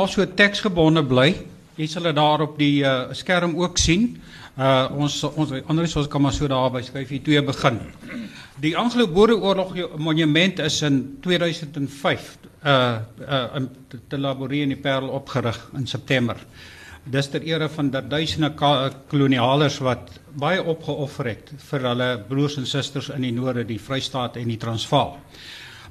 Als so teksgebonde bly, jy sal dit daar op die uh, skerm ook sien. Uh ons ons anders ons kan maar so daar by skryf hier 2 begin. Die Anglo-Boereoorlog monument is in 2005 uh uh in te laboreer in die Parel opgerig in September. Dis ter ere van dat duisende kolonialers wat baie opgeoffer het vir hulle broers en susters in die noorde, die Vrystaat en die Transvaal.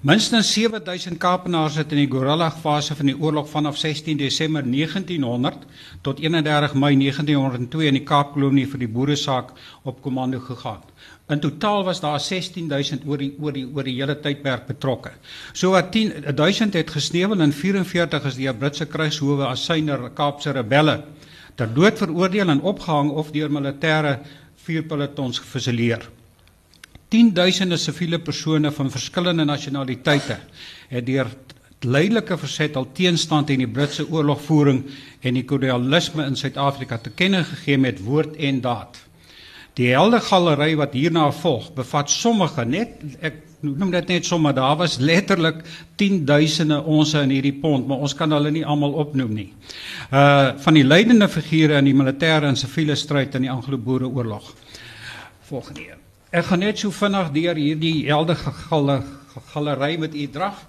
Minstens 7000 Kaapenaars het in die guerrilla fase van die oorlog vanaf 16 Desember 1900 tot 31 Mei 1902 in die Kaapkolonie vir die boeresaak op komando gegaan. In totaal was daar 16000 oor die oor die oor die hele tydperk betrokke. So wat 10000 het gesneuwel en 44 is deur Britse krygshowe as syner Kaapse rebelle ter dood veroordeel en opgehang of deur militêre vuurpelotons gefusilleer. Tienduisende siviele persone van verskillende nasionaliteite het deur leidelike verset al teenstand teen die Britse oorlogvoering en die kolonialisme in Suid-Afrika te kenne gegee met woord en daad. Die helde galery wat hierna volg, bevat sommige net ek noem dit net sommer daar was letterlik 10000e ons in hierdie pond, maar ons kan hulle nie almal opnoem nie. Uh van die leidende figure in die militêre en siviele stryd in die Anglo-Boereoorlog. Volgende een. Ek gaan net so vinnig deur hierdie heldige galery met u draf.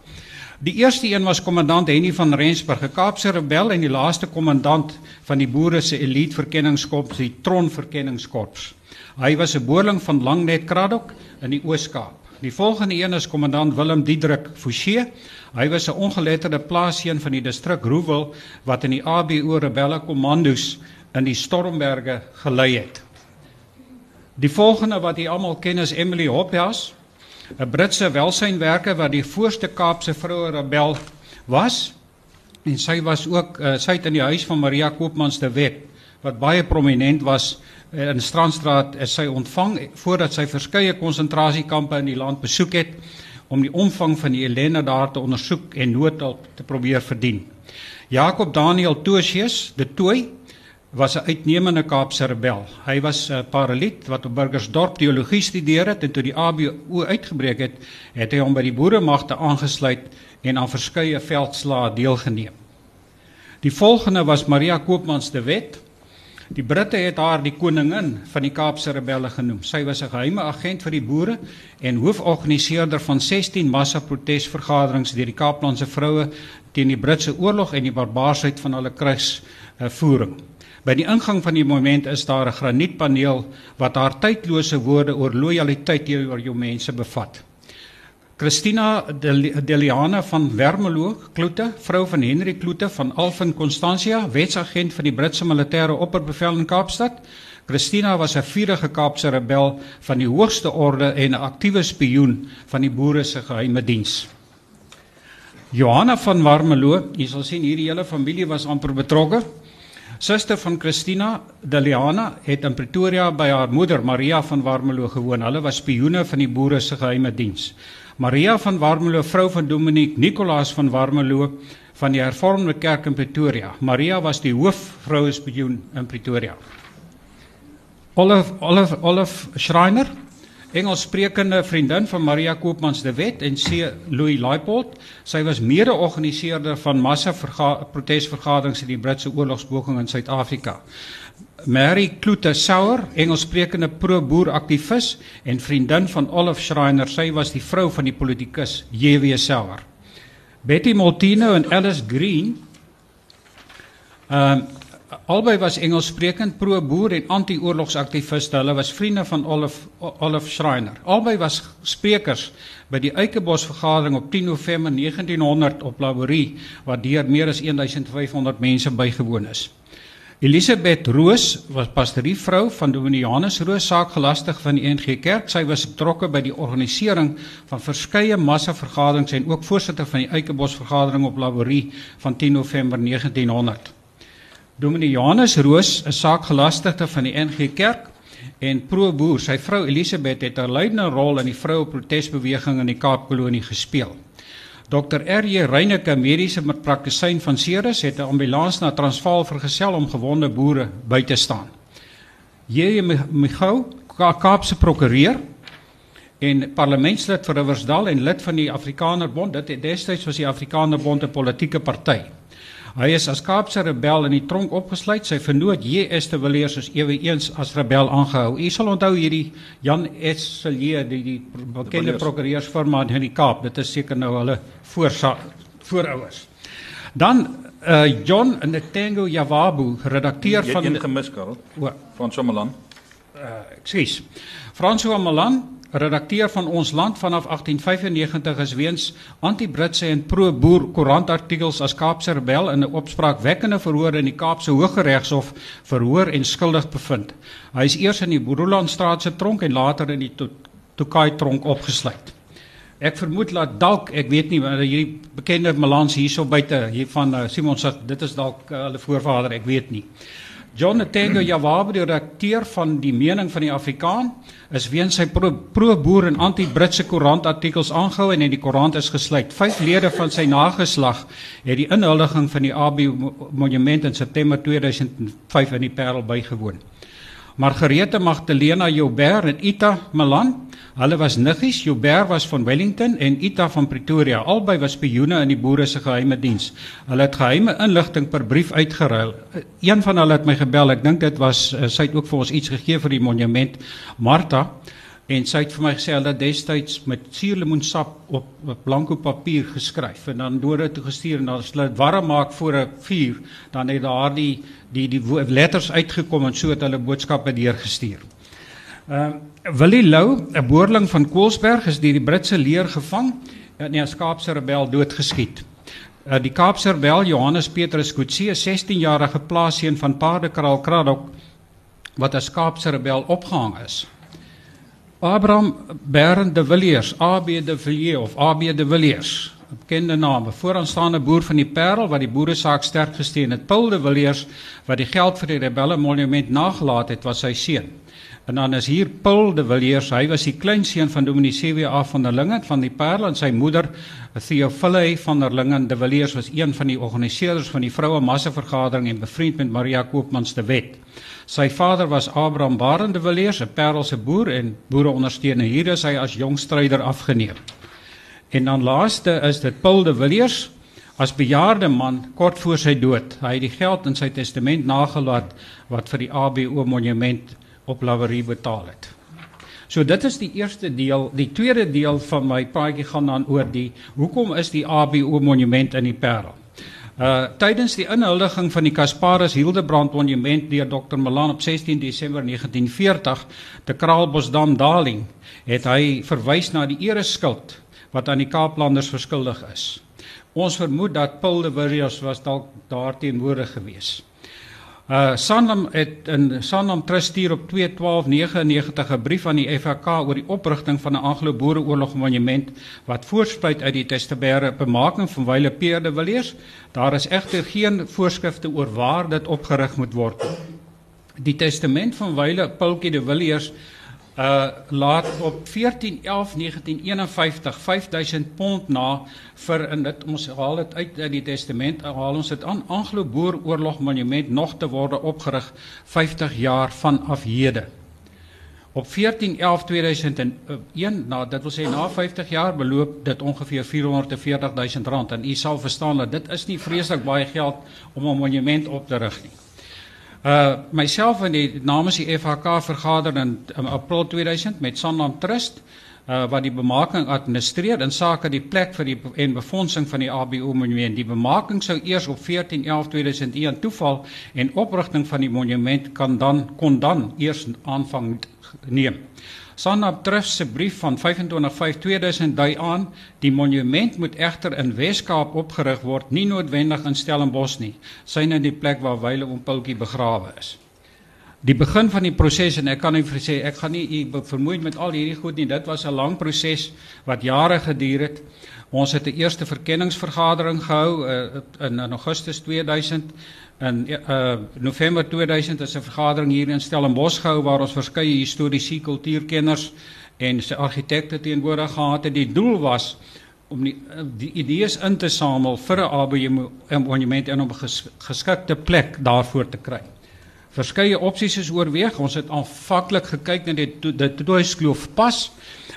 Die eerste een was kommandant Henny van Rensburg, 'n Kaapse rebel en die laaste kommandant van die boere se elite verkenningskorps, die Tron verkenningskorps. Hy was 'n boerling van Langnet Kraddock in die Oos-Kaap. Die volgende een is kommandant Willem Diedrik Fouché. Hy was 'n ongeletterde plaasheer van die distrik Roewil wat in die ABO rebelle kommandos in die Stormberge gelei het. Die volgende wat jy almal ken is Emily Hophouse, 'n Britse welsynwerker wat die voorste Kaapse vroue rebel was. En sy was ook uh, sy het in die huis van Maria Koopmans de Wet wat baie prominent was uh, in Strandstraat is sy ontvang voordat sy verskeie konsentrasiekampe in die land besoek het om die omvang van die ellende daar te ondersoek en noodhulp te probeer verdien. Jakob Daniel Tosius, de Tooi, was 'n uitnemende Kaapse rebel. Hy was 'n paraliet wat op Burgersdorp teologie studeer het en toe die ABO uitgebreek het, het hy hom by die boeremagte aangesluit en aan verskeie veldslae deelgeneem. Die volgende was Maria Koopmans de Wet. Die Britte het haar die koningin van die Kaapse rebelle genoem. Sy was 'n geheime agent vir die boere en hooforganiseerder van 16 massa-protesvergaderings deur die Kaaplandse vroue teen die Britse oorlog en die barbaarsheid van hulle krygsvoering. Uh, By die ingang van die monument is daar 'n granietpaneel wat haar tydlose woorde oor lojaliteit teenoor jou mense bevat. Christina Deliana van Wermelo Kloete, vrou van Henry Kloete van Alphen Constantia, wetsagent van die Britse militêre opperbevel in Kaapstad. Christina was 'n vurige Kaapse rebel van die hoogste orde en 'n aktiewe spioen van die boere se geheime diens. Johanna van Warmelo, jy sal sien hierdie hele familie was amper betrokke. Suster van Christina Deliana het in Pretoria by haar moeder Maria van Warmelo gewoon. Hulle was spioene van die boere se geheime diens. Maria van Warmelo, vrou van Dominiek Nicolaas van Warmelo van die Hervormde Kerk in Pretoria. Maria was die hoofvroue spioen in Pretoria. Olaf Olaf Olaf Schreiner Engelssprekende vriendin van Maria Koopmans de Wet en C Louis Leipold. Sy was mede-organiseerder van massa protesvergaderings in die Britse oorlogsboging in Suid-Afrika. Mary Kloete Sauer, Engelssprekende pro-boer aktivis en vriendin van Olaf Schreiner. Sy was die vrou van die politikus J.W. Sauer. Betty Moltino en Alice Green. Ehm uh, albei was Engelssprekend pro-boer en anti-oorlogsaktiviste. Hulle was vriende van Olaf Olaf Schreiner. Albei was sprekers by die Eikebos vergadering op 10 November 1900 op Laborie waar deur meer as 1500 mense bygewoon is. Elisabeth Roos was pastorievrou van Dominianus Roos saakgelastig van die NG Kerk. Sy was betrokke by die organisering van verskeie massa vergaderings en ook voorsitter van die Eikebos vergadering op Laborie van 10 November 1900. Dominee Johannes Roos, 'n saakgelastigde van die NG Kerk en pro-boer, sy vrou Elisabeth het 'n leidende rol in die vroue protesbeweging in die Kaapkolonie gespeel. Dr. R.J. Reyneke, mediese praktisyn van Ceres, het 'n ambulans na Transvaal vergesel om gewonde boere by te staan. J.J. Michou, Kaapse prokureur en parlementslid vir Riversdal en lid van die Afrikaner Bond. Dit het destyds was die Afrikaner Bond 'n politieke party. Hy is as Kaapse rebel in die tronk opgesluit. Sy vernoot J.S. de Villiers is ewe eens as rebel aangehou. U sal onthou hierdie Jan Esselie, die die bekende prokureursfirma in die Kaap. Dit is seker nou hulle voorouers. Dan uh John Ntengo Jawabu, redakteur van Jy het gemis, Karel. Van Somalan. Uh ekskuus. François Malan redakteur van ons land vanaf 1895 is weens anti-Britse en pro-boer koerantartikels as Kaapse rebel in 'n opspraakwekkende verhoor in die Kaapse Hooggeregshof verhoor en skuldig bevind. Hy is eers in die Boerolandstraat se tronk en later in die Tokai tronk opgesluit. Ek vermoed dat dalk, ek weet nie, hierdie bekende Malans hierso buite hier van uh, Simon sê dit is dalk uh, hulle voorvader, ek weet nie. John Ntengo Jawabu, die redakteur van die mening van die Afrikaan, is weens sy pro-boer pro en anti-Britse koerantartikels aangehou en in die koerant is gesluit. Vyf lede van sy nageslag het die inhuldiging van die AB monument in September 2005 in die Parel bygewoon. Margarete Magdalena Joubert en Ita Malan Hulle was niggies, Joubert was van Wellington en Ita van Pretoria. Albei was spioene in die boere se geheime diens. Hulle het geheime inligting per brief uitgeruil. Een van hulle het my gebel. Ek dink dit was uh, sy het ook vir ons iets gegee vir die monument, Martha. En sy het vir my gesê hulle destyds met suurlemoensap op, op blanko papier geskryf en dan deur dit gestuur en as hulle dit warm maak voor 'n vuur, dan het daardie die die, die letters uitgekom en so het hulle boodskappe deurgestuur. Ehm uh, Willie Lou, 'n boerling van Koelsberg, is deur die Britse leer gevang en in 'n Kaapse rebel doodgeskiet. Uh, die Kaapse rebel Johannes Petrus Kutse, 'n 16-jarige plaasseun van Paardekraal Kraddock wat as Kaapse rebel opgehang is. Abraham Berend de Villiers, AB de Villiers of AB de Villiers, bekende naam, vooraanstaande boer van die Parel wat die boere saak sterk gesteun het. Paul de Villiers wat die geld vir die rebelle monument nagelaat het, was sy seun. En dan is hier Paul de Villiers. Hy was die kleinseun van Dominee CWA van der Lingen van die Parel en sy moeder Theophile van der Lingen de Villiers was een van die organiseerders van die vroue massavergadering en bevriend met Maria Koopmans de Wet. Sy vader was Abraham Barend de Villiers, 'n Parelse boer en boereondersteuner. Hier is hy as jong stryder afgeneem. En dan laaste is dit Paul de Villiers as bejaarde man kort voor sy dood. Hy het die geld in sy testament nagelaat wat vir die ABO monument op laverie betaal het. So dit is die eerste deel, die tweede deel van my praatjie gaan dan oor die hoekom is die ABO monument in die Parel. Uh tydens die inhuldiging van die Kasparis Hildebrand monument deur Dr Malan op 16 Desember 1940 te Kraalbosdam Darling het hy verwys na die ereskuld wat aan die Kaaplanders verskuldig is. Ons vermoed dat Paul de Villiers was dalk daarteenoor geweest. Uh Sanlam het in Sanlam Trust stuur op 2/12/99 'n brief aan die FHK oor die oprigting van 'n Anglo-Boereoorlog monument wat voorspruit uit die Testebere bemaking van Wyle Peerde Villiers. Daar is egter geen voorskrifte oor waar dit opgerig moet word. Die testament van Wyle Paultjie de Villiers uh laat op 14/11/1951 5000 pond na vir in dit ons haal dit uit uit die testament haal ons dit aan Anglo-Boer-oorlog monument nog te word opgerig 50 jaar vanaf hede. Op 14/11/2001 nou dit wil sê na 50 jaar beloop dit ongeveer 440 000 rand en u sal verstaan dat dit is nie vreeslik baie geld om 'n monument op te rig nie. Uh myself en die namens die FHK vergader in, in April 2000 met Sanlam Trust uh wat die bemaking administreer in sake die plek vir die en befondsing van die ABO monument. Die bemaking sou eers op 14/11/2001 toeval en oprigting van die monument kan dan kon dan eers aanvang neem. Sanap Trust se brief van 25/5/2000 dui aan die monument moet egter in Wes-Kaap opgerig word, nie noodwendig in Stellenbosch nie, syne in die plek waar Wyle om Pultjie begrawe is. Die begin van die proses en ek kan vir sê ek gaan nie u vermoei met al hierdie goed nie. Dit was 'n lang proses wat jare geduur het. Ons het 'n eerste verkenningsvergadering gehou uh, in, in Augustus 2000 In uh November 2000 is 'n vergadering hier in Stellenbosch gehou waar ons verskeie historiese kultuurkenners en se argitekte teenwoordig gehad het. Die doel was om die, uh, die idees in te samel vir 'n ABM monument en om 'n ges, geskikte plek daarvoor te kry. Verskeie opsies is oorweeg. Ons het aanvanklik gekyk na die dit Toys Kloof pas,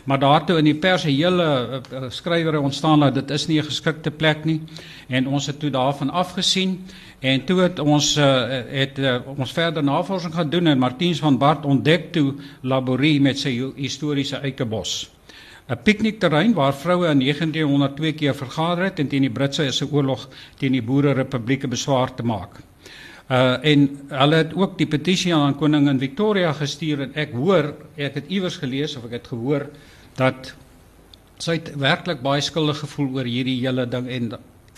maar daartoe in die pers 'n hele uh, skrywer ontstaan dat dit is nie 'n geskikte plek nie en ons het toe daarvan afgesien en toe het ons uh, het uh, ons verder navorsing gaan doen en Martiens van Bart ontdek toe Laborie met sy historiese eikebos. 'n piknikterrein waar vroue in 1902 keer vergader het en teen die Britse se oorlog teen die Boere Republieke beswaar te maak. Uh en hulle het ook die petisie aan koningin Victoria gestuur en ek hoor ek het iewers gelees of ek het gehoor dat sy werklik baie skuldig gevoel oor hierdie hele ding en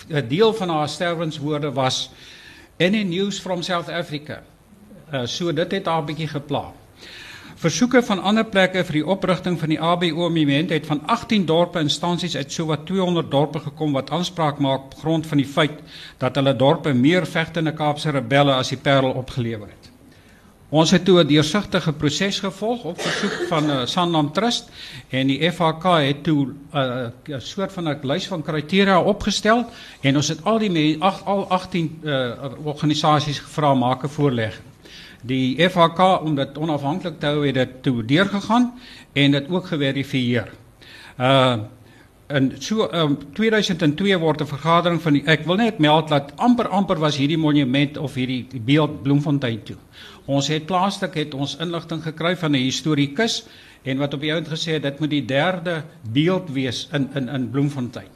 'n deel van haar sterwenswoorde was any news from South Africa. Uh so dit het haar bietjie gepla. Versoeke van ander plekke vir die oprigting van die ABO monument het van 18 dorpe instansies uit sowat 200 dorpe gekom wat aanspraak maak op grond van die feit dat hulle dorpe meer vegtende Kaapse rebelle as die Parel opgelewer het. Ons het toe 'n deursigtige proses gevolg op versoek van uh, Sanlam Trust en die FHK het toe eh, 'n uh, soort van 'n lys van kriteria opgestel en ons het al die ag al 18 uh, organisasies gevra maak 'n voorlegging. Die FHK om dit onafhanklik te hou het dit toe deurgegaan en dit ook geverifieer. Uh in so um, 2002 word 'n vergadering van die ek wil net meld dat amper amper was hierdie monument of hierdie beeld Bloemfontein toe. Ons het plaaslik het ons inligting gekry van 'n historikus en wat op die ount gesê het dit moet die derde beeld wees in in in Bloemfontein.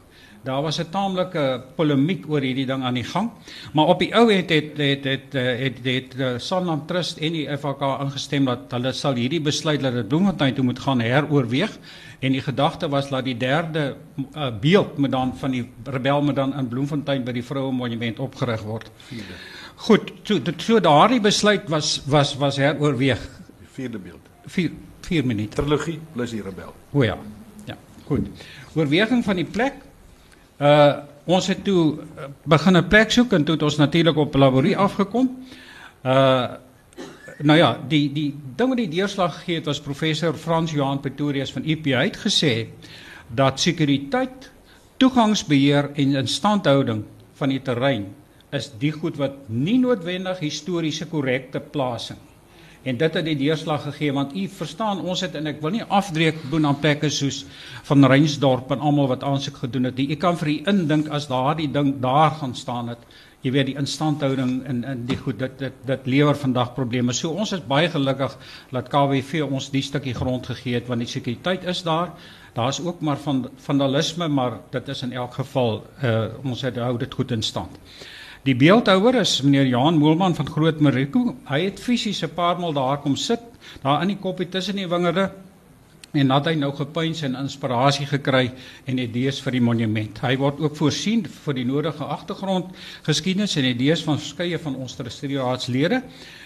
Daar was 'n taamlike polemiek oor hierdie ding aan die gang. Maar op die ou het het het het het, het, het, het Sanlam Trust en die FHK ingestem dat hulle sal hierdie besluit dat dit Bloemfontein toe moet gaan heroorweeg en die gedagte was dat die derde uh, beeld moet dan van die rebel moet dan in Bloemfontein by die vroue monument opgerig word. Vierde. Goed, so so daardie besluit was was was heroorweeg. Die vierde beeld. 4 4 minute. Trilogie plus die rebel. O ja. Ja, goed. Oorweging van die plek Uh ons het toe uh, begin 'n plek soek en toe het ons natuurlik op laborie afgekom. Uh nou ja, die die ding wat die deurslag gegee het was professor Frans Johan Pretorius van UP het gesê dat sekuriteit, toegangsbeheer en instandhouding van die terrein is die goed wat nie noodwendig historiese korrekte plasing en dit het die deurslag gegee want u verstaan ons het en ek wil nie afdreek boen aan plekke soos van Reinsdorp en almal wat aansoek gedoen het u kan vir u indink as daardie ding daar gaan staan het jy weet die instandhouding en in die goed dit dit dit lewer vandag probleme. So ons is baie gelukkig dat KWV ons die stukkie grond gegee het want die sekuriteit is daar. Daar's ook maar van vandalisme maar dit is in elk geval uh, ons het hou dit goed in stand Die beeldhouer is meneer Johan Moelman van Groot Mariko. Hy het fisies 'n paar maal daar kom sit, daar in die koppie tussen die wingerde en nadat hy nou gepuins en inspirasie gekry en idees vir die monument. Hy word ook voorsien vir die nodige agtergrond geskiedenis en idees van verskeie van ons trustieraadslede.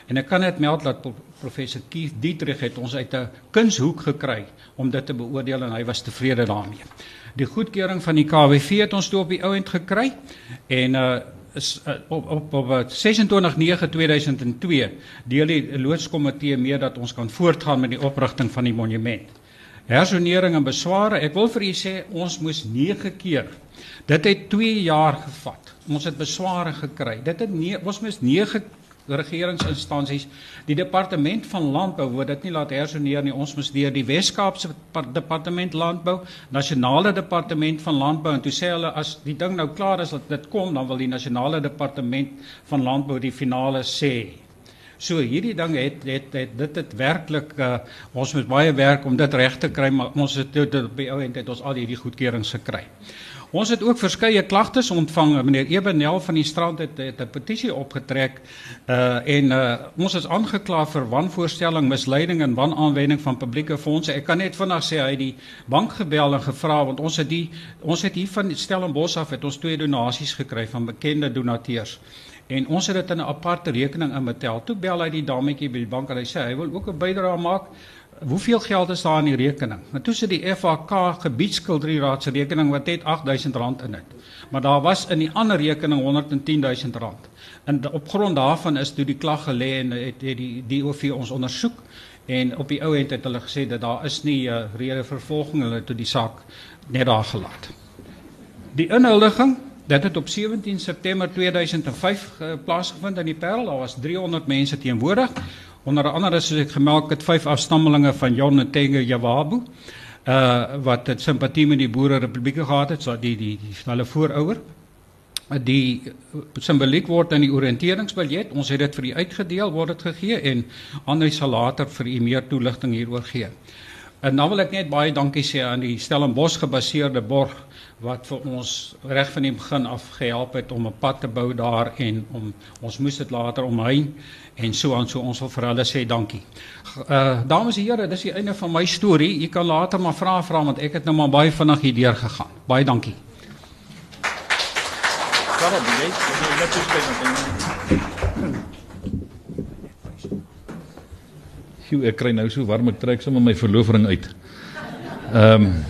En ek kan net meld dat professor Keith Dietrich het ons uit 'n kunshoek gekry om dit te beoordeel en hy was tevrede daarmee. Die goedkeuring van die KWV het ons toe op die ou end gekry en uh is uh, op op op 26/9/2002 deel die loodskomitee mee dat ons kan voortgaan met die oprigting van die monument. Hersonering en besware, ek wil vir u sê ons moes 9 keer. Dit het 2 jaar gevat. Ons het besware gekry. Dit het nie ons moes 9 regeringsinstansies, die departement van landbou word dit nie laat hersoneer nie. Ons moes deur die Wes-Kaapse departement landbou, nasionale departement van landbou en toe sê hulle as die ding nou klaar is dat dit kom, dan wil die nasionale departement van landbou die finale sê. So hierdie ding het het, het dit het werklik uh, ons moet baie werk om dit reg te kry, maar ons het dit op die ou end het ons al hierdie goedkeurings gekry. Ons het ook verskeie klagtes ontvang. Meneer Ebenel van die strand het, het 'n petisie opgetrek uh en uh ons is aangekla vir wanvoorstelling, misleiding en wanaanwending van publieke fondse. Ek kan net vinnig sê hy het die bank gebel en gevra want ons het die ons het hier van Stellenbosch af het ons twee donasies gekry van bekende donateurs. En ons het dit in 'n aparte rekening inbetel. Toe bel hy die dametjie by die bank en hy sê hy wil ook 'n bydrae maak hoeveel geld is daar in die rekening? Maar toe sit die FAK gebiedskilderraad se rekening wat net R8000 in het. Maar daar was in die ander rekening R110000. En op grond daarvan is toe die klag gelê en het, het die DOV ons ondersoek en op die ou end het hulle gesê dat daar is nie 'n uh, eh, rede vervolging hulle toe die saak net daar gelaat. Die inhuldiging Dit het op 17 September 2005 uh, plaasgevind in die Parel. Daar was 300 mense teenwoordig. Onder andere soos ek gemelk het vyf afstammelinge van John Ntenge Jawabu. uh wat het simpatie met die Boere Republieke gehad het, so die die die hulle voorouder. Die simboliek word in die oriënteringsbiljet. Ons het dit vir u uitgedeel, word dit gegee en Andre sal later vir u meer toelichting hieroor gee. En dan wil ek net baie dankie sê aan die Stellenbosch gebaseerde borg wat vir ons reg van die begin af gehelp het om 'n pad te bou daar en om ons moes dit later omheen en so aan so ons wil vir hulle sê dankie. Uh dames en here, dis die einde van my storie. U kan later maar vra vra want ek het nou maar baie vinnig hier deur gegaan. Baie dankie. Karel, jy jy net so spesiaal. Sjoe, ek kry nou so warm ek trek sommer my verloofring uit. Ehm um,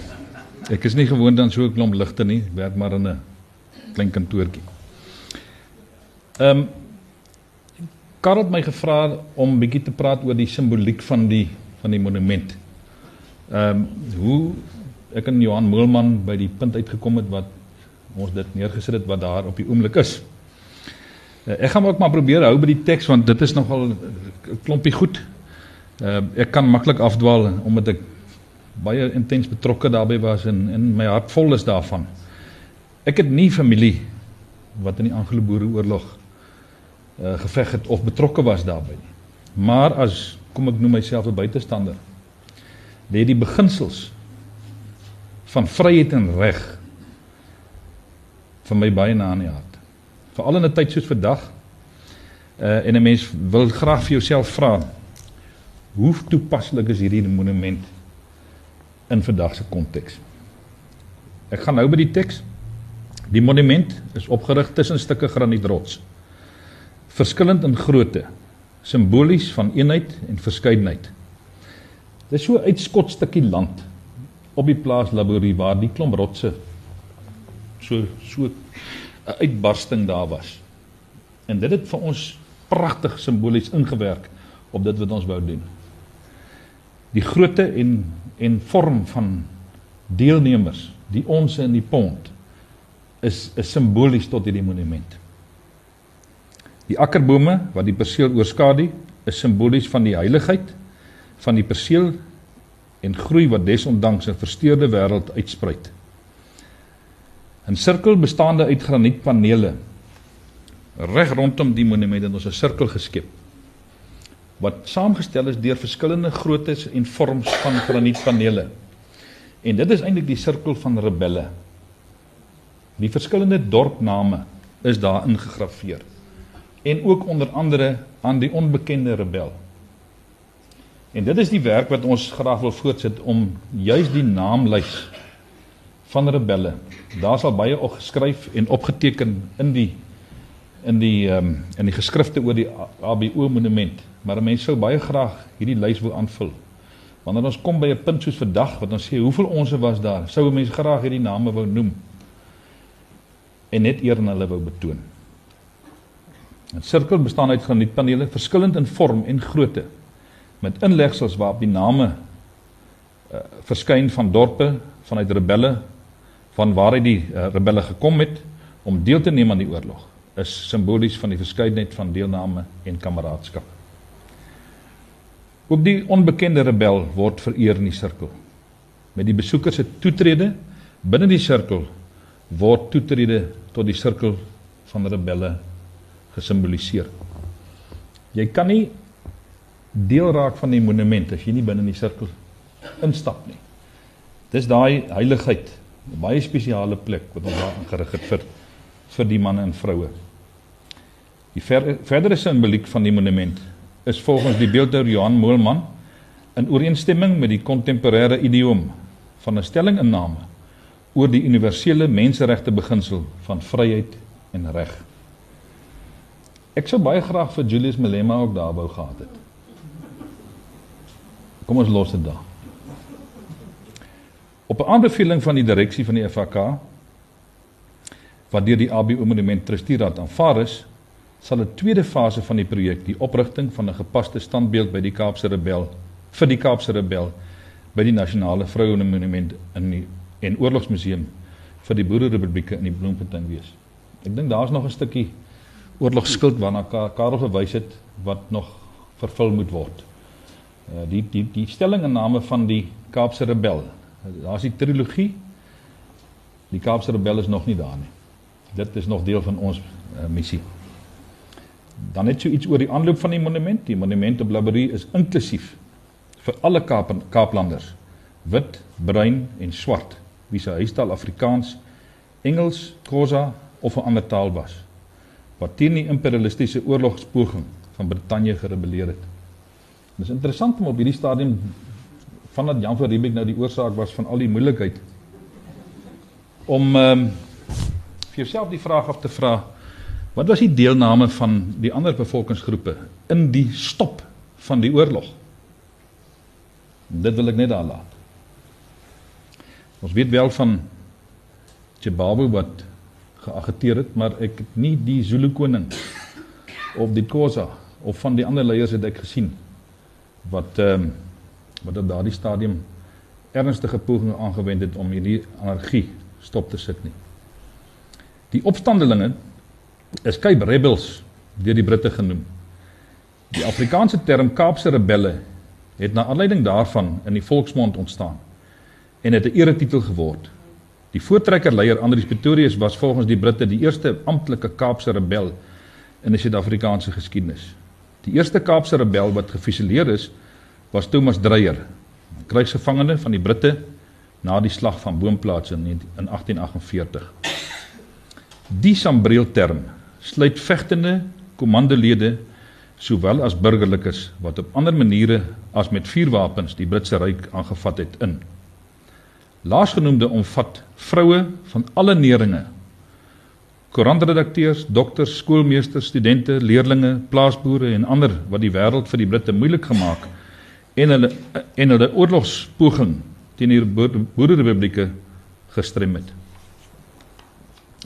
ek is nie gewoond aan so 'n klomp ligte nie. Ek werk maar in 'n klein kantoortjie. Ehm um, Karel het my gevra om bietjie te praat oor die simboliek van die van die monument. Ehm um, hoe ek en Johan Moelman by die punt uitgekom het wat ons dit neergesit het wat daar op die oomblik is. Uh, ek gaan ook maar probeer hou by die teks want dit is nogal 'n klompie goed. Uh, ek kan maklik afdwaal omdat ek baie intens betrokke daarbey was en en my hart vol is daarvan. Ek het nie familie wat in die Anglo-Boereoorlog uh geveg het of betrokke was daarbey nie. Maar as kom ek noem myself 'n buitestander, lê die beginsels van vryheid en reg vir my baie na in die hart. Veral in 'n tyd soos vandag. Uh en 'n mens wil graag vir jouself vra, hoe toepaslik is hierdie monument in vandag se konteks? Ek gaan nou by die teks. Die monument is opgerig tussen stukke granietrots. Verskillend in grootte, simbolies van eenheid en verskeidenheid. Dit is so 'n uitskot stukkie land op die plaas Laborie waar die klomp rotse so so 'n uitbarsting daar was. En dit het vir ons pragtig simbolies ingewerk op dit wat ons wou doen. Die grootte en en vorm van deelnemers, die ons in die pond is is simbolies tot hierdie monument. Die akkerbome wat die perseel oorskadu is simbolies van die heiligheid van die perseel en groei wat desondanks 'n versteurde wêreld uitspruit. 'n Sirkel bestaande uit granietpanele reg rondom die monument het ons 'n sirkel geskep wat saamgestel is deur verskillende groottes en vorms van granietpanele. En dit is eintlik die sirkel van rebelle. Die verskillende dorpname is daar ingegrafieer. En ook onder andere aan die onbekende rebel. En dit is die werk wat ons graag wil voortsit om juis die naamlys van rebelle. Daar sal baie op geskryf en opgeteken in die in die um, in die geskrifte oor die ABO monument, maar 'n mens sou baie graag hierdie lys wil aanvul. Wanneer ons kom by 'n punt soos vandag wat ons sê hoeveel onsse was daar, sou 'n mens graag hierdie name wou noem en net eer aan hulle wou betoon. 'n Sirkel bestaan uit granietpanele verskillend in vorm en grootte met inlegsels waarop die name uh, verskyn van dorpe, vanuit rebelle, van waar hy die uh, rebelle gekom het om deel te neem aan die oorlog is simbolies van die verskeidenheid van deelname en kameraadskap. Ook die onbekende rebel word vereer in die sirkel. Met die besoekers se toetrede binne die sirkel word toetrede tot die sirkel van rebelle gesimboliseer. Jy kan nie deel raak van die monument as jy nie binne in die sirkel instap nie. Dis daai heiligheid, 'n baie spesiale plek wat ons daar ingerig het vir vir die manne en vroue. Die ver, verdere simboliek van die monument is volgens die beeldhouer Johan Moelman in ooreenstemming met die kontemporêre idioom van 'n stellinginname oor die universele menseregte beginsel van vryheid en reg. Ek sou baie graag vir Julius Malema ook daar wou gehad het. Kom ons los dit daar. Op 'n aanbeveling van die direksie van die FAK wat deur die ABO Monument Trustieraad aanvaar is, sal 'n tweede fase van die projek, die oprigting van 'n gepaste standbeeld by die Kaapse Rebel vir die Kaapse Rebel by die Nasionale Vroue Monument in die en Oorlogsmuseum vir die Boererepublieke in die Bloemfontein wees. Ek dink daar's nog 'n stukkie oorlogskuld waarna Karel verwys het wat nog vervul moet word. Uh, die die die stelling in name van die Kaapse Rebel Daar's die trilogie. Die Kaapse Rebel is nog nie daar nie. Dit is nog deel van ons uh, missie. Dan net so iets oor die aanloop van die monument. Die monument op Labourie is inklusief vir alle Kaap Kaaplanders. Wit, bruin en swart wie se huistaal Afrikaans, Engels, Khoza of 'n ander taal was wat teen die imperialistiese oorlogspoging van Brittanje gerebelleer het. Dit is interessant om op hierdie stadium vandat Jan van Riebeeck nou die oorsaak was van al die moeilikheid om ehm um, vir jouself die vraag af te vra wat was die deelname van die ander bevolkingsgroepe in die stop van die oorlog? Dit wil ek net daar laat. Ons weet wel van Chibabu wat geagiteer het, maar ek het nie die Zulu koning of die Khoza of van die ander leiers het ek gesien wat ehm um, wat op daardie stadium ernstige pogings aangewend het om hierdie anargie stop te sit nie. Die opstandelinge is Cape Rebels deur die Britte genoem. Die Afrikaanse term Kaapse rebelle het na aanleiding daarvan in die volksmond ontstaan en het 'n eretitel geword. Die voortrekkerleier Andries Pretorius was volgens die Britte die eerste amptelike Kaapse rebel in die Suid-Afrikaanse geskiedenis. Die eerste Kaapse rebel wat gefusileer is, was Thomas Dreyer, krygsgevangene van die Britte na die slag van Boomplaats in 1848. Die sambreel term sluit vegtende kommandolede sowel as burgerlikes wat op ander maniere as met vuurwapens die Britse ryk aangevat het in. Laasgenoemde omvat vroue van alle neringe. Koerantredakteurs, dokters, skoolmeesters, studente, leerlinge, plaasboere en ander wat die wêreld vir die Britte moeilik gemaak en hulle en hulle oorlogspoging teen die boererepublieke gestrem het.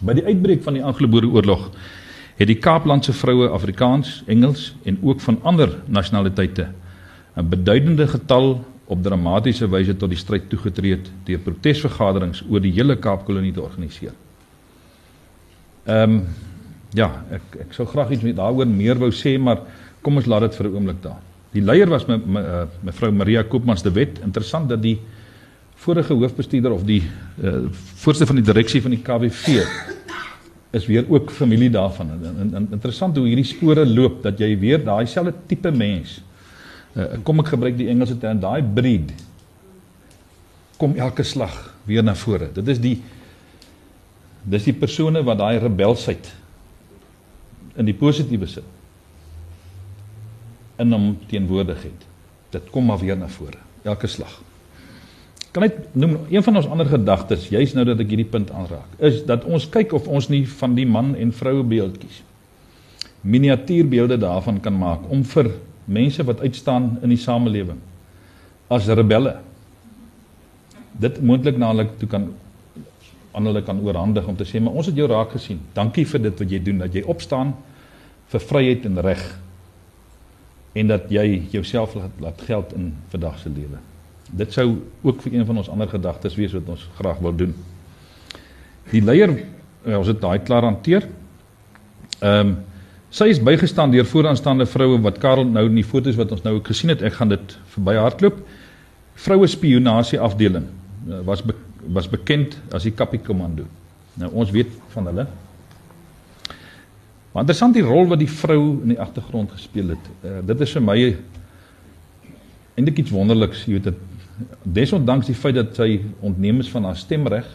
By die uitbreek van die Anglo-Boereoorlog het die Kaaplandse vroue Afrikaans, Engels en ook van ander nasionaliteite 'n beduidende getal op dramatiese wyse tot die stryd toegetree het deur protesvergaderings oor die hele Kaapkolonie te organiseer. Ehm um, ja, ek ek sou graag iets daaroor meer wou sê, maar kom ons laat dit vir 'n oomblik daar. Die leier was me, me, uh, mevrou Maria Koopmans de Wet. Interessant dat die vorige hoofbestuurder of die uh, voorste van die direksie van die KWV is weer ook familie daarvan. En, en, en interessant hoe hierdie spore loop dat jy weer daai selfde tipe mens uh, kom ek gebruik die Engelse term daai breed kom elke slag weer na vore. Dit is die dis die persone wat daai rebelsheid in die positiewe sin in hom teenwoordig het. Dit kom maar weer na vore elke slag. Kan net noem een van ons ander gedagtes, juis nou dat ek hierdie punt aanraak, is dat ons kyk of ons nie van die man en vroue beeldjies miniatuurbeelde daarvan kan maak om vir mense wat uitstaan in die samelewing as rebelle. Dit moontlik na hulle toe kan aan hulle kan oorhandig om te sê maar ons het jou raak gesien. Dankie vir dit wat jy doen dat jy opstaan vir vryheid en reg en dat jy jouself laat geld in vandag se lewe dit sou ook vir een van ons ander gedagtes wees wat ons graag wil doen die leier ja, ons het daai klaar hanteer ehm um, Sy is bygestaan deur vooraanstaande vroue wat Karel nou in die foto's wat ons nou ook gesien het, ek gaan dit verby hardloop. Vroue spionasie afdeling eh, was be, was bekend as die Kappie Kommando. Nou ons weet van hulle. Maar interessant die rol wat die vrou in die agtergrond gespeel het. Uh, dit is vir my eintlik iets wonderliks, jy weet dit desondanks die feit dat sy ontneem is van haar stemreg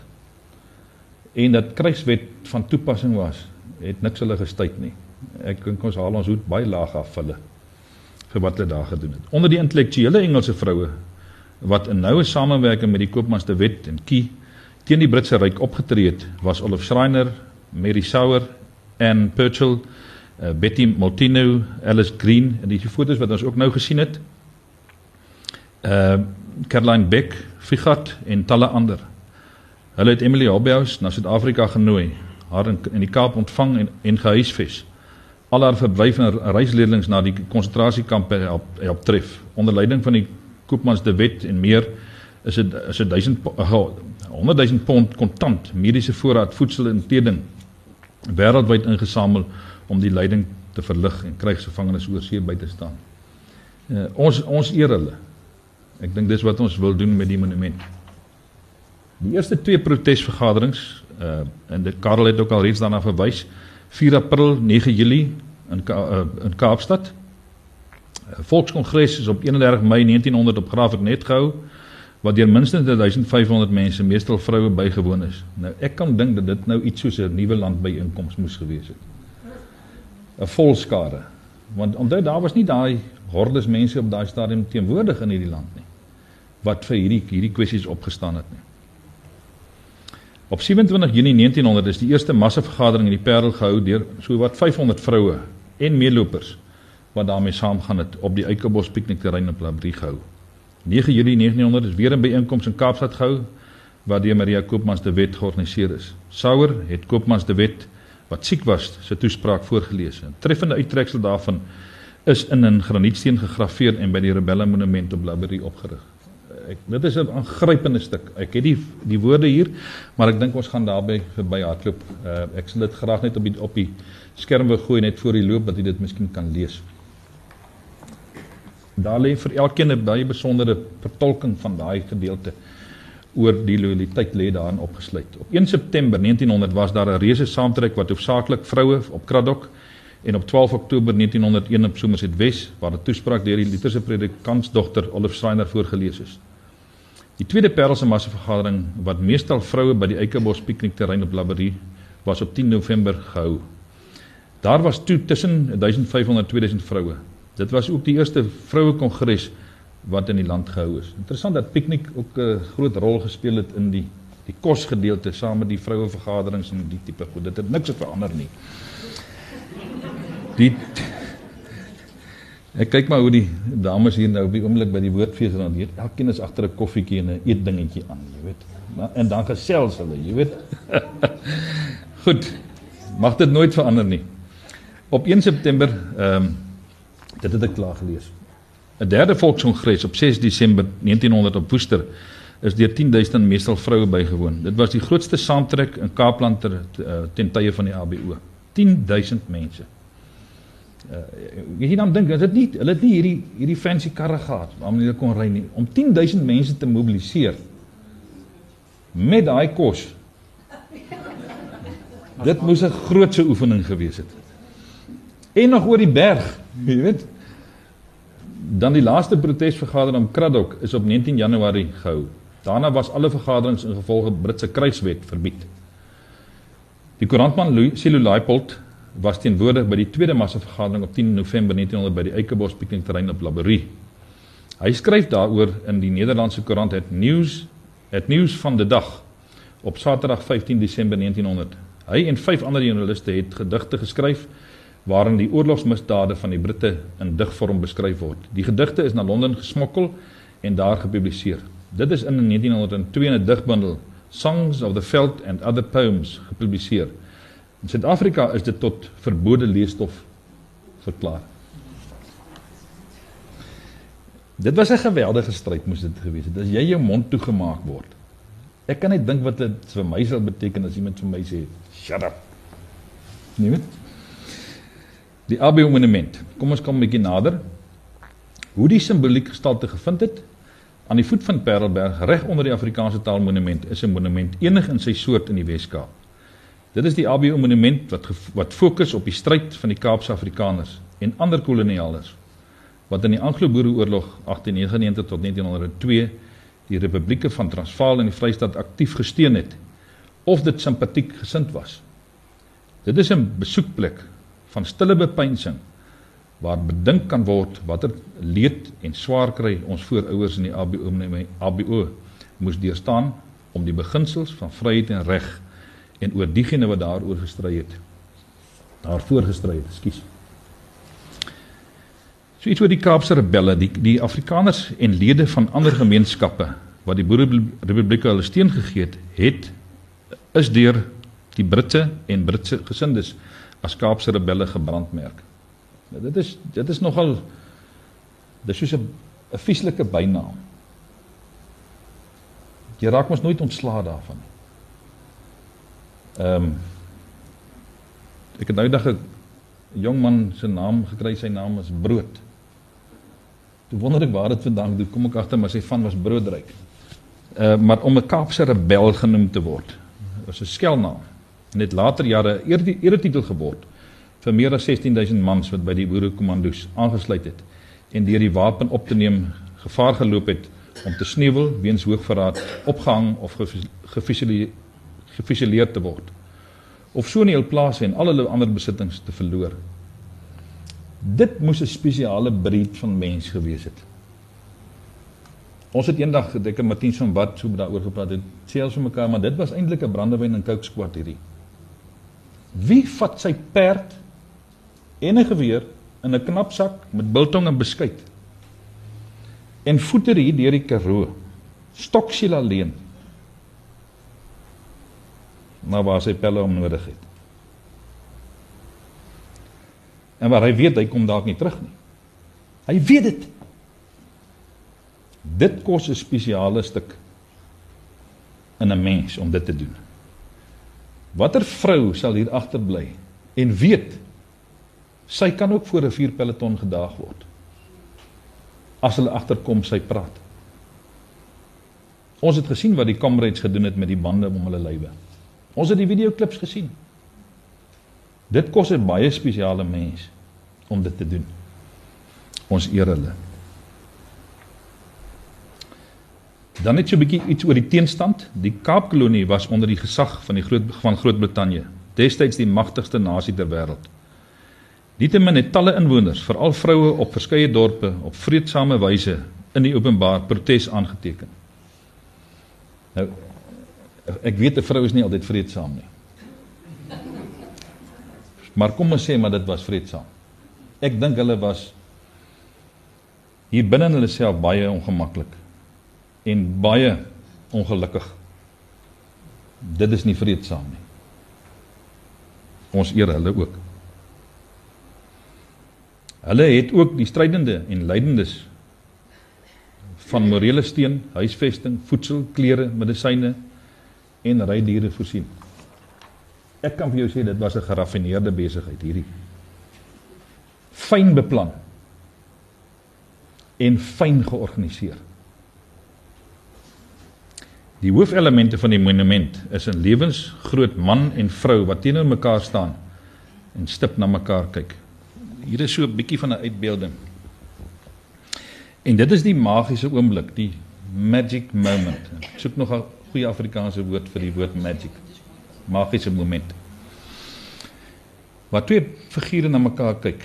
en dat krygswet van toepassing was, het niks hulle gestuit nie ek dink ons haal ons hoed baie laag af hulle vir wat hulle daar gedoen het. Onder die intellektuele Engelse vroue wat in noue samewerking met die koopmans de Wet en Key teen die Britse ryk opgetree het, was Olaf Schreiner, Mary Sauer en Purcell, uh, Betty Moltino, Alice Green en die foto's wat ons ook nou gesien het. Uh Caroline Beck, Figat en talle ander. Hulle het Emily Hobhouse na Suid-Afrika genooi, haar in, in die Kaap ontvang en, en gehuisves al haar verblyfende reisleerlings na die konsentrasiekampe help, help tref. Onder leiding van die Koopmans de Wet en meer is dit is dit 1000 100 000 pond kontant mediese voorraad voedsel en kleding wêreldwyd ingesamel om die lyding te verlig en krygsgevangenes oor see by te staan. Uh, ons ons eer hulle. Ek dink dis wat ons wil doen met die monument. Die eerste twee protesvergaderings uh en dit Karel het ook al reeds daarna verwys. 4 April, 9 Julie in Ka uh, in Kaapstad. 'n Volkskongres is op 31 Mei 1900 op Graafrenet gehou wat deur minstens 1500 mense, meestal vroue bygewoon is. Nou ek kan dink dat dit nou iets soos 'n nuwe land byeenkoms moes gewees het. 'n Volskare. Want onthou daar was nie daai hordes mense op daai stadium teenwoordig in hierdie land nie wat vir hierdie hierdie kwessies opgestaan het nie. Op 27 Junie 1900 is die eerste massavergadering in die Parel gehou deur so wat 500 vroue en meelopers wat daarmee saamgaan het op die Eikebos piknikterrein op Labrie gehou. 9 Julie 1900 is weer 'n byeenkoms in Kaapstad gehou waar deur Maria Koopmans de Wet georganiseer is. Sauer het Koopmans de Wet wat siek was sy toespraak voorgeles. 'n Treffende uittreksel daarvan is in 'n granietsteen gegraveer en by die Rebelle Monument op Labrie opgerig. Ek dit is 'n aangrypende stuk. Ek het die die woorde hier, maar ek dink ons gaan daarby verby hardloop. Uh, ek sal dit graag net op die op die skerm wil gooi net voor die loop dat jy dit miskien kan lees. Daar lê vir elkeen 'n baie besondere vertolking van daai gedeelte oor die loyaliteit lê daarin opgesluit. Op 1 September 1900 was daar 'n reuse saamtrek wat hoofsaaklik vroue op Kraddock en op 12 Oktober 1901 op Somerset Wes waar 'n toespraak deur die Lutherse predikantsdogter Olive Schreiner voorgeles is. Die tweede Parelse massavergadering wat meestal vroue by die Eikebos piknikterrein op Labberie was op 10 November gehou. Daar was toe tussen 1500 en 2000 vroue. Dit was ook die eerste vroue kongres wat in die land gehou is. Interessant dat piknik ook 'n groot rol gespeel het in die die kosgedeelte saam met die vroue vergaderings en die tipe goed. Dit het niks verander nie. Die Ek kyk maar hoe die dames hier nou op die oomblik by die woordfees dan hier. Elkeen is agter 'n koffietjie en 'n eetdingetjie aan, jy weet. Maar en dan gesels hulle, jy weet. Goed. Mag dit nooit verander nie. Op 1 September ehm um, dit het ek klaar gelees. 'n Derde volkskongres op 6 Desember 1900 op Woester is deur 10000 meestal vroue bygewoon. Dit was die grootste saamtrek in Kaapland ter, uh, ten tye van die ABO. 10000 mense. Uh, jy dan dink, is dit nie hulle het nie hierdie hierdie fancy karre gehad waarmee hulle kon ry nie om 10000 mense te mobiliseer met daai kos. Dit moes 'n grootse oefening gewees het. En nog oor die berg, jy weet. Dan die laaste protesvergadering om Kraddock is op 19 Januarie gehou. Daarna was alle vergaderings in gevolge Britse kruiswet verbied. Die koerantman Silo Leipold was teenwoordig by die tweede massavergadering op 10 November 1900 by die Eikebos piknikterrein op Labberie. Hy skryf daaroor in die Nederlandse koerant Het Nuus, Het Nuus van die dag op Saterdag 15 Desember 1900. Hy en vyf ander joernaliste het gedigte geskryf waarin die oorlogsmisdade van die Britte in digvorm beskryf word. Die gedigte is na Londen gesmokkel en daar gepubliseer. Dit is in 1902 in 'n digbundel Songs of the Veld and Other Poems gepubliseer. In Suid-Afrika is dit tot verbode leesstof verklaar. Dit was 'n geweldige stryd moes dit gewees het. As jy jou mond toegemaak word. Ek kan net dink wat dit vir my sal beteken as iemand vir my sê, "Shut up." Nie weet? Die ABO monument. Kom ons kom 'n bietjie nader. Hoe die simboliek gestalte gevind het aan die voet van Parelberg reg onder die Afrikaanse taalmonument is 'n monument enig in sy soort in die Wes-Kaap. Dit is die ABO monument wat wat fokus op die stryd van die Kaapse Afrikaners en ander kolonialers wat in die Anglo-Boereoorlog 1899 tot 1902 die Republieke van Transvaal en die Vrystaat aktief gesteun het of dit simpatiek gesind was. Dit is 'n besoekplek van stille bepeinsing waar bedink kan word watter leed en swaar kry ons voorouers in die ABO ABO moes deurstaan om die beginsels van vryheid en reg en oor diegene wat daaroor gestry het. Daarvoor gestry het, ekskuus. So iets oor die Kaapse rebelle, die die Afrikaners en lede van ander gemeenskappe wat die Boererepublieke hulle steun gegee het, het is deur die Britte en Britse gesindes as Kaapse rebelle gebrandmerk. Nou dit is dit is nogal dis soos 'n 'n vieslike bynaam. Jy raak mos nooit ontslae daarvan nie. Ehm um, ek het nou dag 'n jong man se naam gekry, sy naam is Brood. Toe wonder ek waar dit vandaan kom. Kom ek agter maar sy van was broodryk. Uh maar om 'n Kaapse rebel genoem te word, was 'n skelnaam. En het later jare eer eretitel geword vir meer as 16000 mans wat by die boerekommandos aangesluit het en deur die wapen op te neem gevaar geloop het om te sneuwel weens hoogverraad, opgehang of gefusilleer te word of so in hul plase en al hulle ander besittings te verloor. Dit moes 'n spesiale breed van mens gewees het. Ons het eendag gedink en Martin van wat so daaroor gepraat het, sê ons vir mekaar, maar dit was eintlik 'n brandewyn en coke squad hierdie. Wie vat sy perd en 'n geweer in 'n knapsak met biltong en beskuit en voeter hier deur die Karoo. Stoksiel alleen. Maar waar sy pelle om nodig het. En waar hy weet hy kom dalk nie terug nie. Hy weet dit. Dit kos 'n spesiale stuk in 'n mens om dit te doen. Watter vrou sal hier agterbly en weet sy kan ook voor 'n vuurpeloton gedaag word? as hulle agterkom sy praat. Ons het gesien wat die comrades gedoen het met die bande om hulle lywe. Ons het die videoklips gesien. Dit kos 'n baie spesiale mens om dit te doen. Ons eer hulle. Dan net so 'n bietjie iets oor die teenstand. Die Kaapkolonie was onder die gesag van die groot van Groot-Brittanje, destyds die magtigste nasie ter wêreld. Nietemin het talle inwoners, veral vroue op verskeie dorpe op vredesame wyse in die openbaar protes aangeteken. Nou ek weet 'n vrou is nie altyd vredesaam nie. Maar kom ons sê maar dit was vredesaam. Ek dink hulle was hier binne in hulle self baie ongemaklik en baie ongelukkig. Dit is nie vredesaam nie. Ons eer hulle ook. Hulle het ook die strydende en lydendes van morele steun, huisvesting, voedsel, klere, medisyne en rydiere voorsien. Ek kan vir jou sê dit was 'n geraffineerde besigheid hierdie. Fyn beplan en fyn georganiseer. Die hoofelemente van die monument is 'n lewensgroot man en vrou wat teenoor mekaar staan en stip na mekaar kyk hier is so 'n bietjie van 'n uitbeelding. En dit is die magiese oomblik, die magic moment. Ek soek nog 'n goeie Afrikaanse woord vir die woord magic. Magiese moment. Waar twee figure na mekaar kyk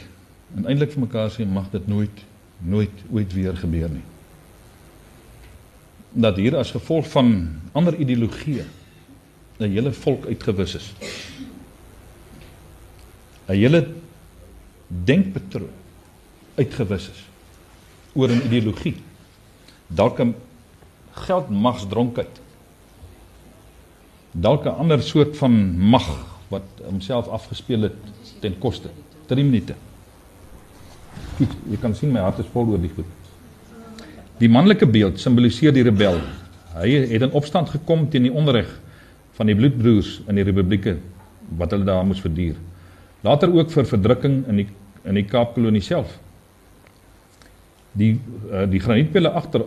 en eintlik vir mekaar sê mag dit nooit nooit ooit weer gebeur nie. Dat hier as gevolg van ander ideologieë 'n hele volk uitgewis is. 'n hele denkpatroon uitgewis is oor 'n ideologie. Dalk 'n geldmagsdronkheid. Dalk 'n ander soort van mag wat homself afgespeel het ten koste. 3 minute. Goed, jy kan sien my hart is vol oor die goed. Die manlike beeld simboliseer die rebel. Hy het in opstand gekom teen die onreg van die bloedbroers in die republieke wat hulle daar moes verduur. Later ook vir verdrukking in die in die Kaapkolonie self. Die uh, die granietpelle agter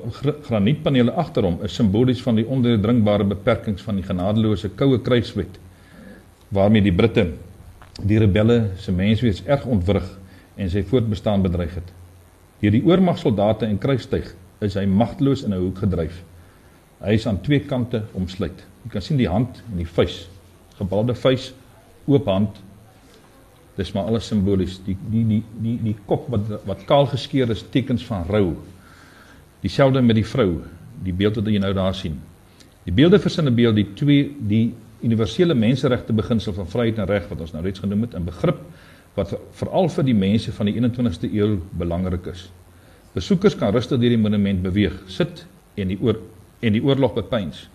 granietpanele agter hom is simbolies van die ondeurdringbare beperkings van die genadeloose koue kruiswet waarmee die Britte die rebelle se menswees erg ontwrig en sy voortbestaan bedreig het. Deur die oormagsoldate en kruistyg is hy magteloos in 'n hoek gedryf. Hy is aan twee kante omsluit. Jy kan sien die hand en die vuis, gebalde vuis, oop hand Dis maar alles simbolies. Die die die die die kop wat wat kaal geskeur is tekens van rou. Dieselfde met die vrou, die beeld wat jy nou daar sien. Die beelde versin 'n beeld die twee die universele menseregte beginsel van vryheid en reg wat ons nou reeds genoem het in begrip wat veral vir die mense van die 21ste eeu belangrik is. Besoekers kan rustig deur die monument beweeg, sit en die oor en die oorlog bepeins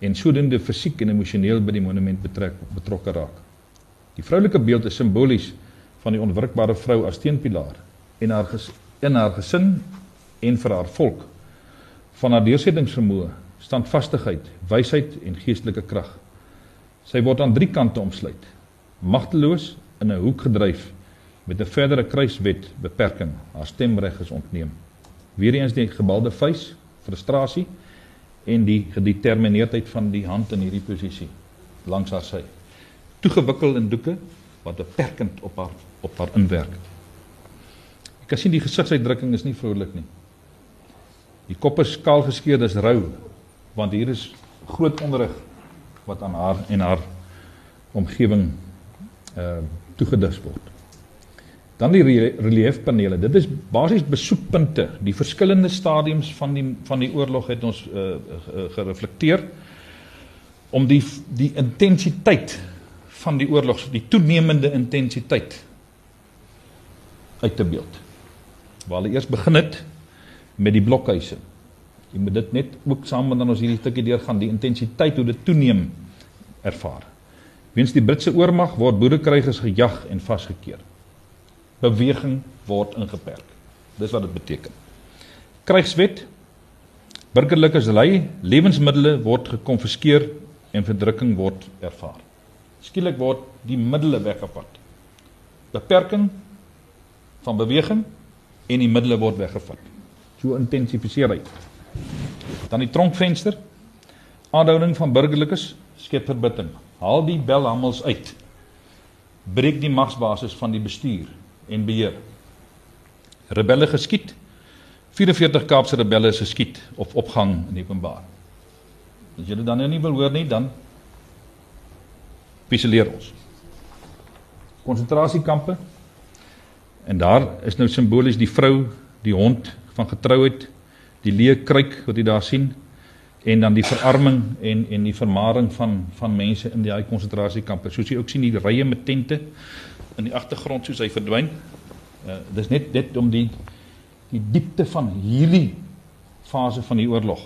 en sodoende fisiek en emosioneel by die monument betrek betrokke raak. Die vroulike beeld is simbolies van die onwrikbare vrou as teenpilaar en haar ges, in haar gesin en vir haar volk van haar deursettingsvermoë, standvastigheid, wysheid en geestelike krag. Sy word aan drie kante omsluit. Magteloos in 'n hoek gedryf met 'n verdere kruiswet beperking. Haar stemreg is ontneem. Weereens die gebalde vuis, frustrasie en die gedetermineerdheid van die hand in hierdie posisie langs haar sy. Toegewikkel in doeke wat beperkend op haar op haar inwerk. Ek kan sien die gesigsuitdrukking is nie vrolik nie. Die kop is skaal geskeur, dis rou want hier is groot onderrig wat aan haar en haar omgewing uh toegedis word. Dan die reliefpanele. Dit is basies besoekpunte. Die verskillende stadiums van die van die oorlog het ons uh, gereflekteer om die die intensiteit van die oorlog, die toenemende intensiteit uit te beeld. Waar hulle eers begin het met die blokhuise. Jy moet dit net ook saam met ons hierdie stukkie deurgaan, die intensiteit hoe dit toeneem ervaar. Weens die Britse oormag word boerekrygers gejag en vasgekeer. Beweging word ingeperk. Dis wat dit beteken. Krygswet burgerlikes lei, lewensmiddels word gekonfiskeer en verdrukking word ervaar. Skielik word die middele weggevat. Beperking van beweging en die middele word weggevat. So intensifiseer hy. Dan die tronkvenster. Aanhouding van burgerlikes skep verbitting haal die belhammels uit. Breek die magsbasis van die bestuur en beheer. Rebelle geskiet. 44 Kaapse rebelle is geskiet of opgang in openbaar. As julle dan nou nie wil hoor nie, dan piseleer ons. Konsentrasiekampe. En daar is nou simbolies die vrou, die hond van getrouheid, die leeu kruik wat jy daar sien, en dan die verarming en en die vermaring van van mense in hy konsentrasiekampe. Soos jy ook sien die rye met tente in die agtergrond soos hy verdwyn. Uh, dis net dit om die die diepte van hierdie fase van die oorlog.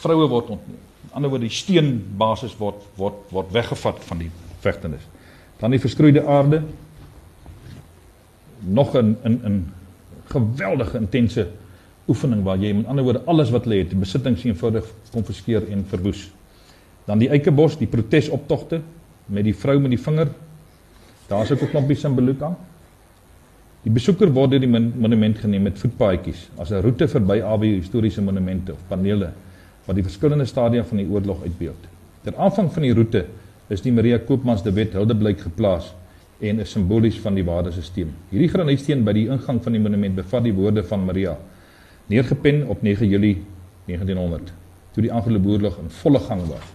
Vroue word ontneem. Die ander woord die steenbasis word word word weggevat van die vegtenis. Dan die verskroeide aarde nog 'n 'n 'n geweldige intense oefening waar jy met ander woorde alles wat lê het, besittings eenvoudig konfiskeer en verwoes. Dan die eikebos, die protesoptogte met die vrou met die vinger. Daar's ook 'n klompie simboliek aan. Die besoeker word deur die monument geneem met voetpaadjies as 'n roete verby AW historiese monumente of panele wat die verskillende stadia van die oorlog uitbeeld. Ter aanvang van die roete is die Maria Koopmans de Wet huldeblyk geplaas en is simbolies van die waardesisteem. Hierdie granietsteen by die ingang van die monument bevat die woorde van Maria neergepen op 9 Julie 1900 toe die Anglo-Boerlog in volle gang was.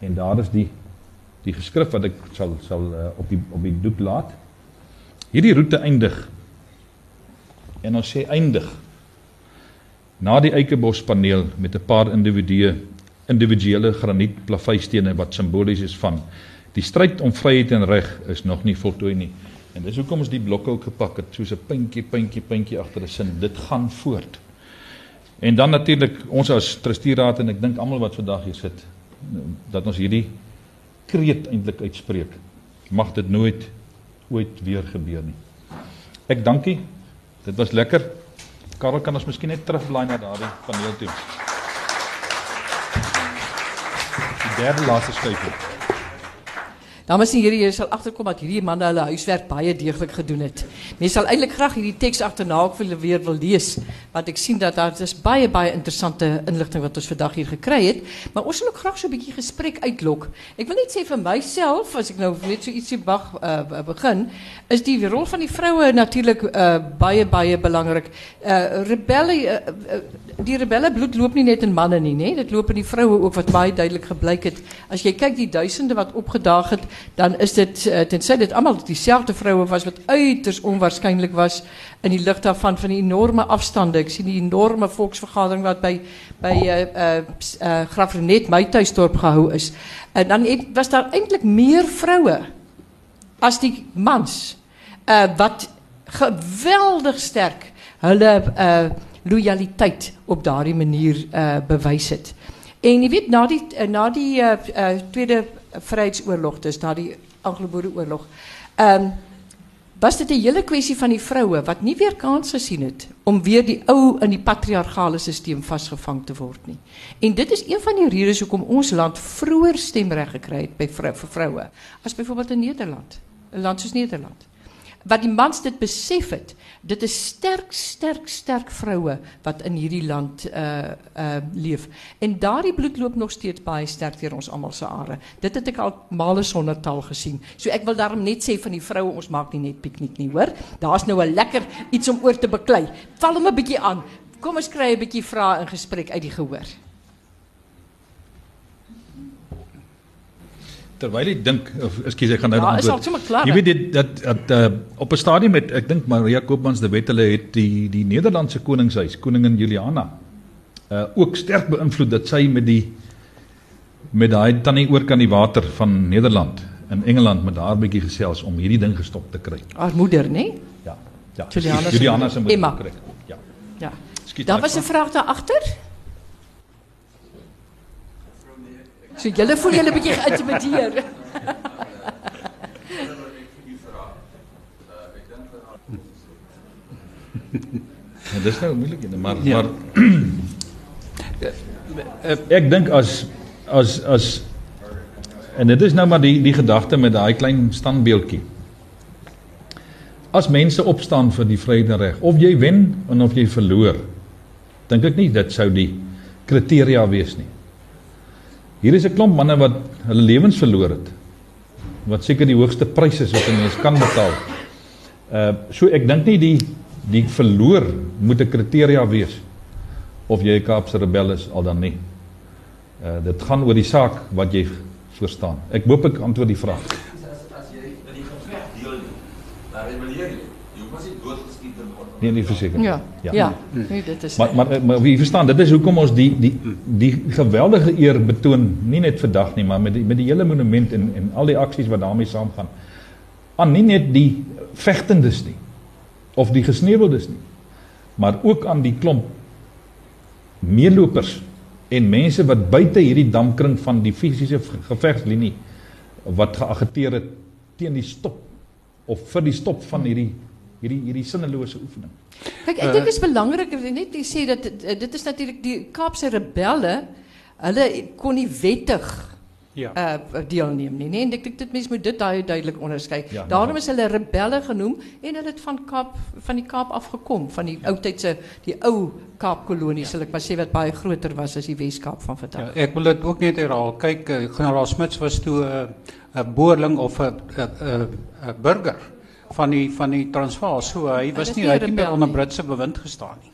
En daar is die die geskrif wat ek sal sal uh, op die op die doek laat. Hierdie roete eindig. En ons sê eindig na die eikebospaneel met 'n paar individue individuele graniet plaveistene wat simbolies is van die stryd om vryheid en reg is nog nie voltooi nie. En dis hoekom ons die blokke ook gepak het soos 'n puntjie puntjie puntjie agter 'n sin. Dit gaan voort. En dan natuurlik ons as trustieraad en ek dink almal wat vandag hier sit dat ons hierdie kreet eintlik uitspreek. Mag dit nooit ooit weer gebeur nie. Ek dankie. Dit was lekker. Karel kan ons miskien net terugblaai na daardie paneel toe. Die derde laaste skyfie. Dames en here, jy sal agterkom dat hierdie manne hulle huiswerk baie deeglik gedoen het. Mense sal eintlik graag hierdie teks agterna ook vir weer wil lees, want ek sien dat daar is baie baie interessante inligting wat ons vandag hier gekry het, maar ons wil ook graag so 'n bietjie gesprek uitlok. Ek wil net sê vir myself, as ek nou net so ietsie mag uh, begin, is die rol van die vroue natuurlik uh, baie baie belangrik. Uh, rebelle die rebelle bloed loop nie net in manne nie, nê? Dit loop in die vroue ook wat baie duidelik gebleik het. As jy kyk die duisende wat opgedaag dan is dit uh, tensy dit almal dieselfde vroue was wat uiters onwaarskynlik was in die lig daarvan van die enorme afstande. Ek sien die enorme volksvergadering wat by by uh uh, uh Grafrenet my tuisdorp gehou is. En dan was daar eintlik meer vroue as die mans wat geweldig sterk hulle loyaliteit op daardie manier het. En jy weet na die na die tweede Vryheidsoorlog, dus die Anglo-Boereoorlog. Ehm um, was dit 'n hele kwessie van die vroue wat nie weer kans gesien het om weer die ou in die patriargale stelsel vasgevang te word nie. En dit is een van die redes hoekom ons land vroeër stemreg gekry het by vrou, vir vroue as byvoorbeeld in Nederland, 'n land soos Nederland. Wat die mans dit besef het, dit is sterk sterk sterk vroue wat in hierdie land uh uh leef. En daardie bloed loop nog steeds baie sterk deur ons almal se are. Dit het ek al male sonder taal gesien. So ek wil daarom net sê van die vroue ons maak nie net piknik nie, hoor. Daar's nou 'n lekker iets om oor te beklei. Val hom 'n bietjie aan. Kom ons kry 'n bietjie vrae in gesprek uit die gehoor. Terwyl ek dink of ekskuus ek gaan nou Ja, al antwoord. Jy weet dit dat dat uh, op 'n stadium met ek dink Maria Koopmans de Wet hulle het die die Nederlandse koningshuis, koningin Juliana uh ook sterk beïnvloed dat sy met die met daai tannie oor kan die water van Nederland in Engeland met haar bietjie gesels om hierdie ding gestop te kry. Haar moeder, nê? Ja. Ja. Juliana se moeder. Emma. Ja. Ja. Daar was 'n vraag daar agter. So julle voel julle bietjie geïntimideer. Ja, dis nou moeilik, ene, maar Ja. maar ek dink as as as en dit is nou maar die die gedagte met daai klein standbeeldjie. As mense opstaan vir die vryheid en reg, of jy wen en of jy verloor, dink ek nie dit sou die kriteria wees nie. Hier is 'n klomp manne wat hulle lewens verloor het. Wat seker die hoogste prys is wat 'n mens kan betaal. Uh so ek dink nie die die verloor moet 'n kriteria wees of jy 'n Kaapse rebel is al dan nie. Uh dit gaan oor die saak wat jy verstaan. Ek hoop ek antwoord die vraag. as as jy in die geveg deelneem, dan rebelleer jy. Jy hoef mos nie doodgeskiet te word. Nee, nie verseker. Ja. Ja. Ja. Nee, dit is Maar maar maar wie verstaan, dit is hoekom ons die die die geweldige eer betoon, nie net vandag nie, maar met die met die hele monument en en al die aksies wat daarmee saamgaan. Aan nie net die vegtendes nie of die gesneuweldes nie, maar ook aan die klomp meelopers en mense wat buite hierdie damkring van die fisiese gevegslinie wat geagiteer het teen die stop of vir die stop van hierdie hierdie hierdie sinnelose oefening. Kyk, ek dink dit is belangrik net sê dat dit, dit is natuurlik die Kaapse rebelle hulle kon nie wettig Ja. uh deelneem nie, nee, en ek dink dit mense moet dit daai duidelik onderskei. Ja, Daarom is hulle rebelle genoem en hulle het van Kaap van die Kaap afgekom, van die ou tydse die ou Kaapkolonie sal ek maar sê wat baie groter was as die Wes-Kaap van Ja, vandag. ek wil dit ook net herhaal. Kyk, eh, generaal Smuts was toe 'n 'n boerling of 'n 'n 'n burger van die van die Transvaal. So hy was nie hy het nie meer onder. Britse bewind gestaan nie.